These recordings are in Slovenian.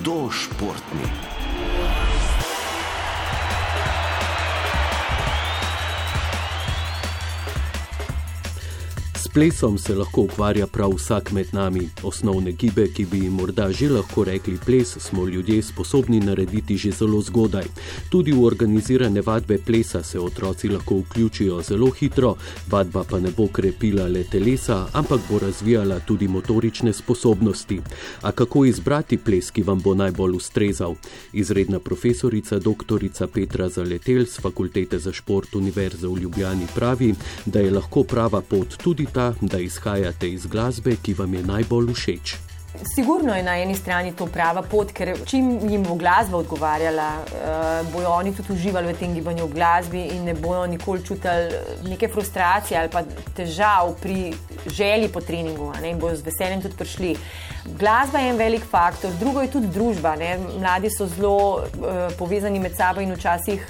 hudo plesom se lahko ukvarja prav vsak med nami. Osnovne gibe, ki bi jim morda že lahko rekli ples, smo ljudje sposobni narediti že zelo zgodaj. Tudi v organizirane vadbe plesa se otroci lahko vključijo zelo hitro, vadba pa ne bo krepila le telesa, ampak bo razvijala tudi motorične sposobnosti. A kako izbrati ples, ki vam bo najbolj ustrezal? Izredna profesorica dr. Petra Zaletel z Fakultete za šport Univerze v Ljubljani pravi, da je lahko prava pot tudi ta, da izhajate iz glasbe, ki vam je najbolj všeč? Sigurno je na eni strani to prava pot, ker čim jim bo glasba odgovarjala, uh, bojo oni tudi uživali v tem gibanju v glasbi in ne bojo nikoli čutili neke frustracije ali pa težav pri želji po treningu ne, in bojo z veseljem tudi prišli. Glasba je en velik faktor, drugo je tudi družba. Ne. Mladi so zelo uh, povezani med sabo in včasih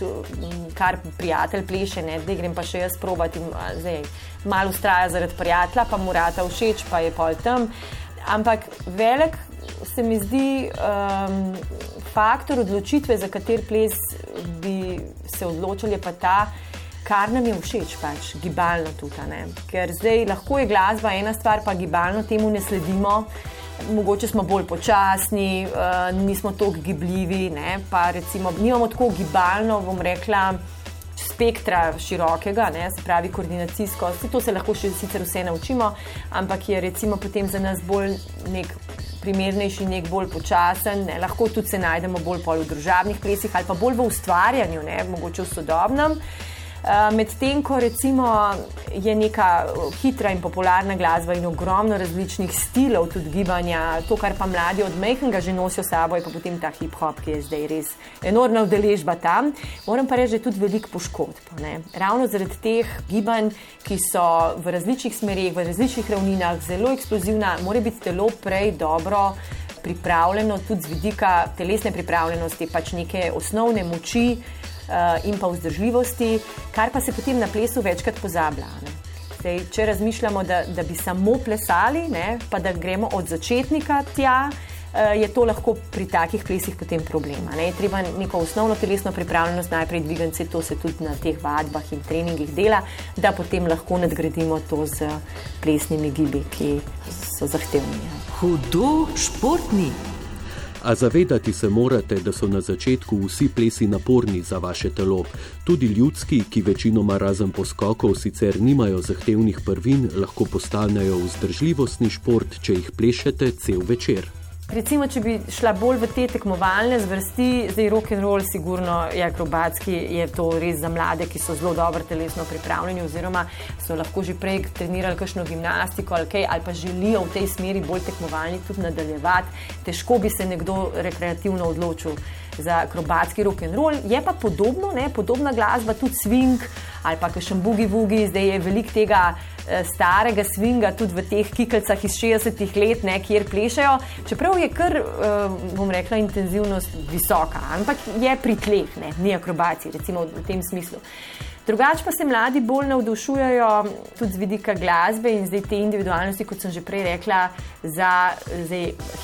kar prijatelj pleše, ne, da grem pa še jaz probati. Zdaj, malo ustraja zaradi prijatelja, pa mu rata všeč, pa je pol tam. Ampak velik se mi zdi um, faktor odločitve, za kater ples bi se odločili, pa ta, kar nam je všeč, pač gibalno tudi. Ker zdaj lahko je glasba ena stvar, pa gibalno temu ne sledimo. Mogoče smo bolj počasni, uh, nismo tako gibljivi, ne? pa recimo nimamo tako gibalno, bom rekla spektra širokega, ne, se pravi koordinacijsko. Vse to se lahko še sicer vse naučimo, ampak je recimo potem za nas bolj nek primernejši, nek bolj počasen. Ne, lahko tudi se najdemo bolj v družabnih plesih ali pa bolj v ustvarjanju, ne, mogoče v sodobnem. Eh, medtem ko recimo je neka hitra in popularna glasba in ogromno različnih stilov tudi gibanja, to, kar pa mladi od mehkega že nosijo sabo, je pa potem ta hip-hop, ki je zdaj res enormna udeležba tam. Moram pa reči, da je tudi veliko poškodb. Ravno zaradi teh gibanj, ki so v različnih smerih, v različnih ravninah, zelo eksplozivna, mora biti telo prej dobro. Pripravljeno tudi z vidika telesne pripravljenosti, pač neke osnovne moči, in pa vzdržljivosti, kar pa se potem na plesu večkrat pozablja. Zdaj, če razmišljamo, da, da bi samo plesali, ne, pa da gremo od začetnika tja, uh, je to lahko pri takih plesih potem problem. Ne. Treba neko osnovno telesno pripravljenost najprej dvigati, to se tudi na teh vadbah in treningih dela, da potem lahko nadgradimo to z plesnimi gibi, ki so zahtevni. Ja. Hudo športni. A zavedati se morate, da so na začetku vsi plesi naporni za vaše telo. Tudi ljudski, ki večinoma razen poskokov sicer nimajo zahtevnih prvin, lahko postanejo vzdržljivostni šport, če jih plešete cel večer. Recimo, če bi šla bolj v te tekmovalne zvrsti, zdaj rock and roll, sigurno je akrobatski, je to res za mlade, ki so zelo dobro telesno pripravljeni, oziroma so lahko že prej trenirali kakšno gimnastiko ali kaj, ali pa želijo v tej smeri bolj tekmovalni tudi nadaljevati. Težko bi se nekdo rekreativno odločil za akrobatski rock and roll. Je pa podobno, ne, podobna glasba, tudi swing ali pa še vugi, zdaj je veliko tega starega swinga tudi v teh kikalcah iz 60-ih let, ne, kjer plešajo. Čeprav je kar, eh, bom rekla, intenzivnost visoka, ampak je pri tleh, ne, ni akrobacij, recimo v tem smislu. Drugače pa se mladi bolj navdušujejo tudi z vidika glasbe in zdaj te individualnosti, kot sem že prej rekla, za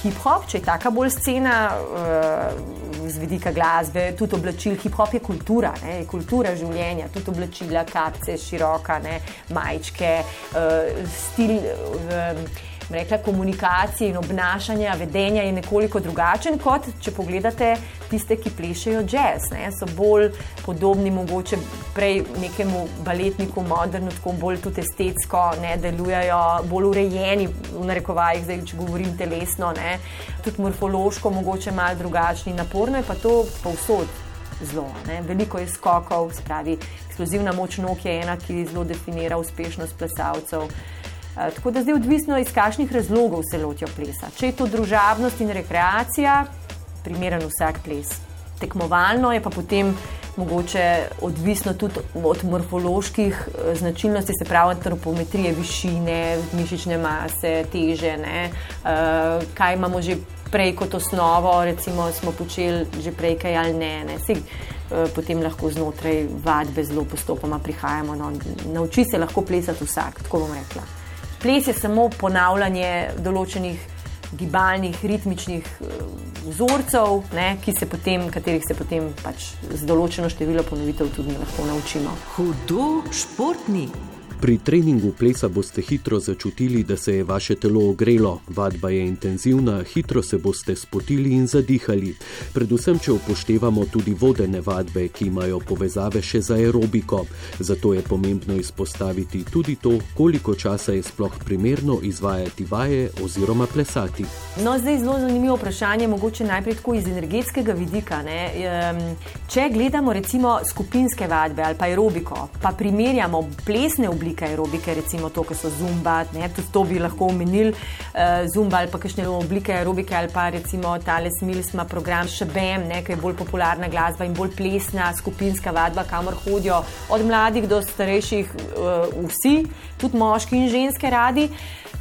hip-hop, če je taka bolj scena uh, z vidika glasbe, tudi oblačil. Hip-hop je kultura, ne, je kultura življenja, tudi oblačila, kapce, široka, ne, majčke, uh, stil. Uh, rekla, komunikacije in obnašanja, vedenja je nekoliko drugačen kot če pogledate tiste, ki plešejo jazz. Ne? So bolj podobni, mogoče prej nekemu baletniku, modernu, tako bolj tudi estetsko, ne? delujejo bolj urejeni, v narekovajih, zdaj, če govorim telesno, ne? tudi morfološko, mogoče malo drugačni. Naporno je pa to povsod. Zlo, Veliko je skokov, spravi, eksplozivna moč nog je ena, ki zelo definira uspešnost plesalcev. Eh, tako da zdaj odvisno iz kakšnih razlogov se lotijo plesa. Če je to družabnost in rekreacija, primeren vsak ples. Tekmovalno je pa potem mogoče odvisno tudi od morfoloških eh, značilnosti, se pravi antropometrije, višine, mišične mase, teže, ne, uh, kaj imamo že prej kot osnovo, recimo smo počeli že prej kaj ali ne. ne. Sej, potem lahko znotraj vadbe zelo postopoma prihajamo. No, nauči se lahko plesati vsak, tako bom rekla ples je samo ponavljanje določenih gibalnih, ritmičnih eh, vzorcev, ne, se potem, katerih se potem pač z določeno število ponovitev tudi lahko naučimo. Hudo športni. Pri treningu plesa boste hitro začutili, da se je vaše telo ogrelo, vadba je intenzivna, hitro se boste spotili in zadihali. Predvsem, če upoštevamo tudi vodene vadbe, ki imajo povezave še z aerobiko. Zato je pomembno izpostaviti tudi to, koliko časa je sploh primerno izvajati vaje oziroma plesati. No, zdaj zelo zanimivo vprašanje, mogoče najprej tako iz energetskega vidika. Ne? Če gledamo recimo skupinske vadbe ali pa aerobiko, pa primerjamo plesne oblike, oblike aerobike, recimo to, kar so zumba, ne, tudi to bi lahko omenili, uh, zumba ali pa kakšne oblike aerobike ali pa recimo tale Smilsma program Šebem, ki je bolj popularna glasba in bolj plesna skupinska vadba, kamor hodijo od mladih do starejših uh, vsi, tudi moški in ženske radi.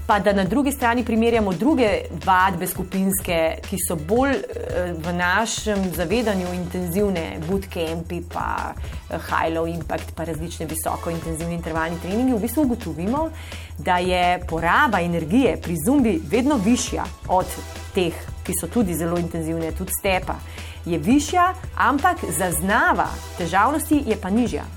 Pa da na drugi strani primerjamo druge vadbe skupinske, ki so bolj uh, v našem zavedanju intenzivne, bootcampi, pa uh, high low impact, pa različne visoko intenzivni intervalni treningi v bistvu ugotovimo, da je poraba energije pri zumbi vedno višja od teh, ki so tudi zelo intenzivne, tudi stepa. Je višja, ampak zaznava težavnosti je pa nižja.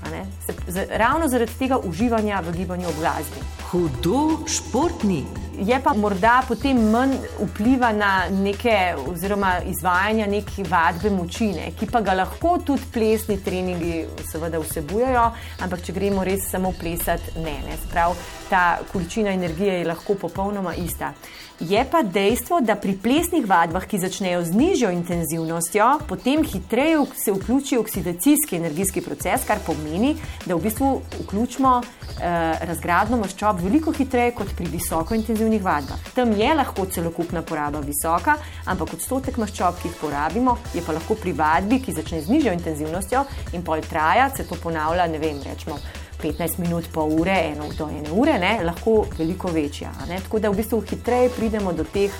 Se, ravno zaradi tega uživanja v gibanju ob glasbi. Hudo športni je pa morda potem manj vpliva na neke, oziroma izvajanje neke vadbe močine, ki pa ga lahko tudi plesni treningi seveda vsebujejo, ampak če gremo res samo plesati, ne. ne. Sprav, ta količina energije je lahko popolnoma ista. Je pa dejstvo, da pri plesnih vadbah, ki začnejo z nižjo intenzivnostjo, potem hitreje se vključi oksidacijski energijski proces, kar pomeni, da v bistvu vključimo eh, razgradno maščob veliko hitreje kot pri visoko intenzivnih vadbah. Tam je lahko celokupna poraba visoka, ampak odstotek maščob, ki jih porabimo, je pa lahko pri vadbi, ki začne z nižjo intenzivnostjo in pol traja, se to ponavlja, ne vem, rečemo. 15 minut, pol ure, eno do ene ure, ne, lahko veliko večja. Tako da v bistvu hitreje pridemo do teh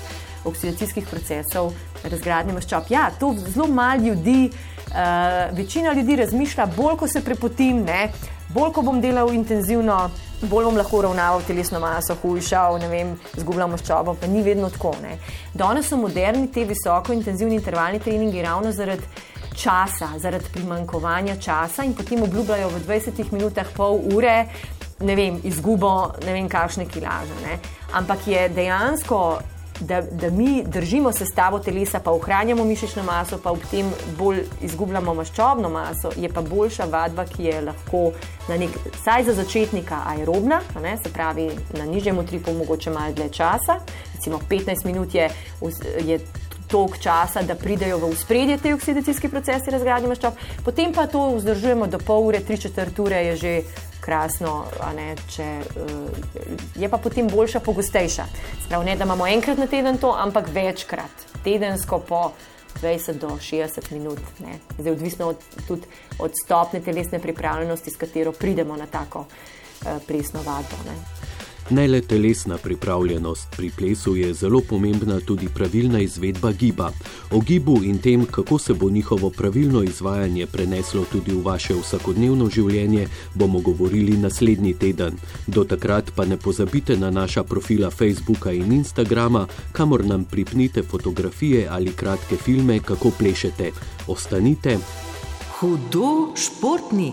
oksidacijskih procesov, razgradnje maščob. Ja, to zelo malo ljudi, uh, večina ljudi razmišlja, bolj ko se prepotim, ne, bolj ko bom delal intenzivno. Bolj bom lahko uravnaval telesno maso, hujšal, ne vem, zgubljal maščobo, pa ni vedno tako. Ne. Danes so moderni te visoko intenzivni intervalni treningi ravno zaradi časa, zaradi primankovanja časa in potem obljubljajo v 20 minutah, pol ure, ne vem, izgubo ne vem, kakšne kilaže. Ne? Ampak je dejansko. Da, da mi držimo sestavo telesa, pa ohranjamo mišično maso, pa ob tem bolj izgubljamo maščobno maso, je pa boljša vadba, ki je lahko na nek, saj za začetnika, aerobna, ne, se pravi na nižjem utripu, mogoče malo dlje časa. Recimo 15 minut je, je toliko časa, da pridejo v spredje te oksidacijske procese razgradnje maščob, potem pa to vzdržujemo do pol ure, tri četrt ure je že krasno, ne, če, uh, je pa potem boljša, pogostejša. Sprav ne, da imamo enkrat na teden to, ampak večkrat, tedensko po 20 do 60 minut. Ne. Zdaj, odvisno od, tudi od stopne telesne pripravljenosti, s katero pridemo na tako uh, presno vadbo. Ne le telesna pripravljenost pri plesu je zelo pomembna tudi pravilna izvedba giba. O gibu in tem, kako se bo njihovo pravilno izvajanje preneslo tudi v vaše vsakodnevno življenje, bomo govorili naslednji teden. Do takrat pa ne pozabite na naša profila Facebooka in Instagrama, kamor nam pripnite fotografije ali kratke filme, kako plešete. Ostanite. Hudo športni.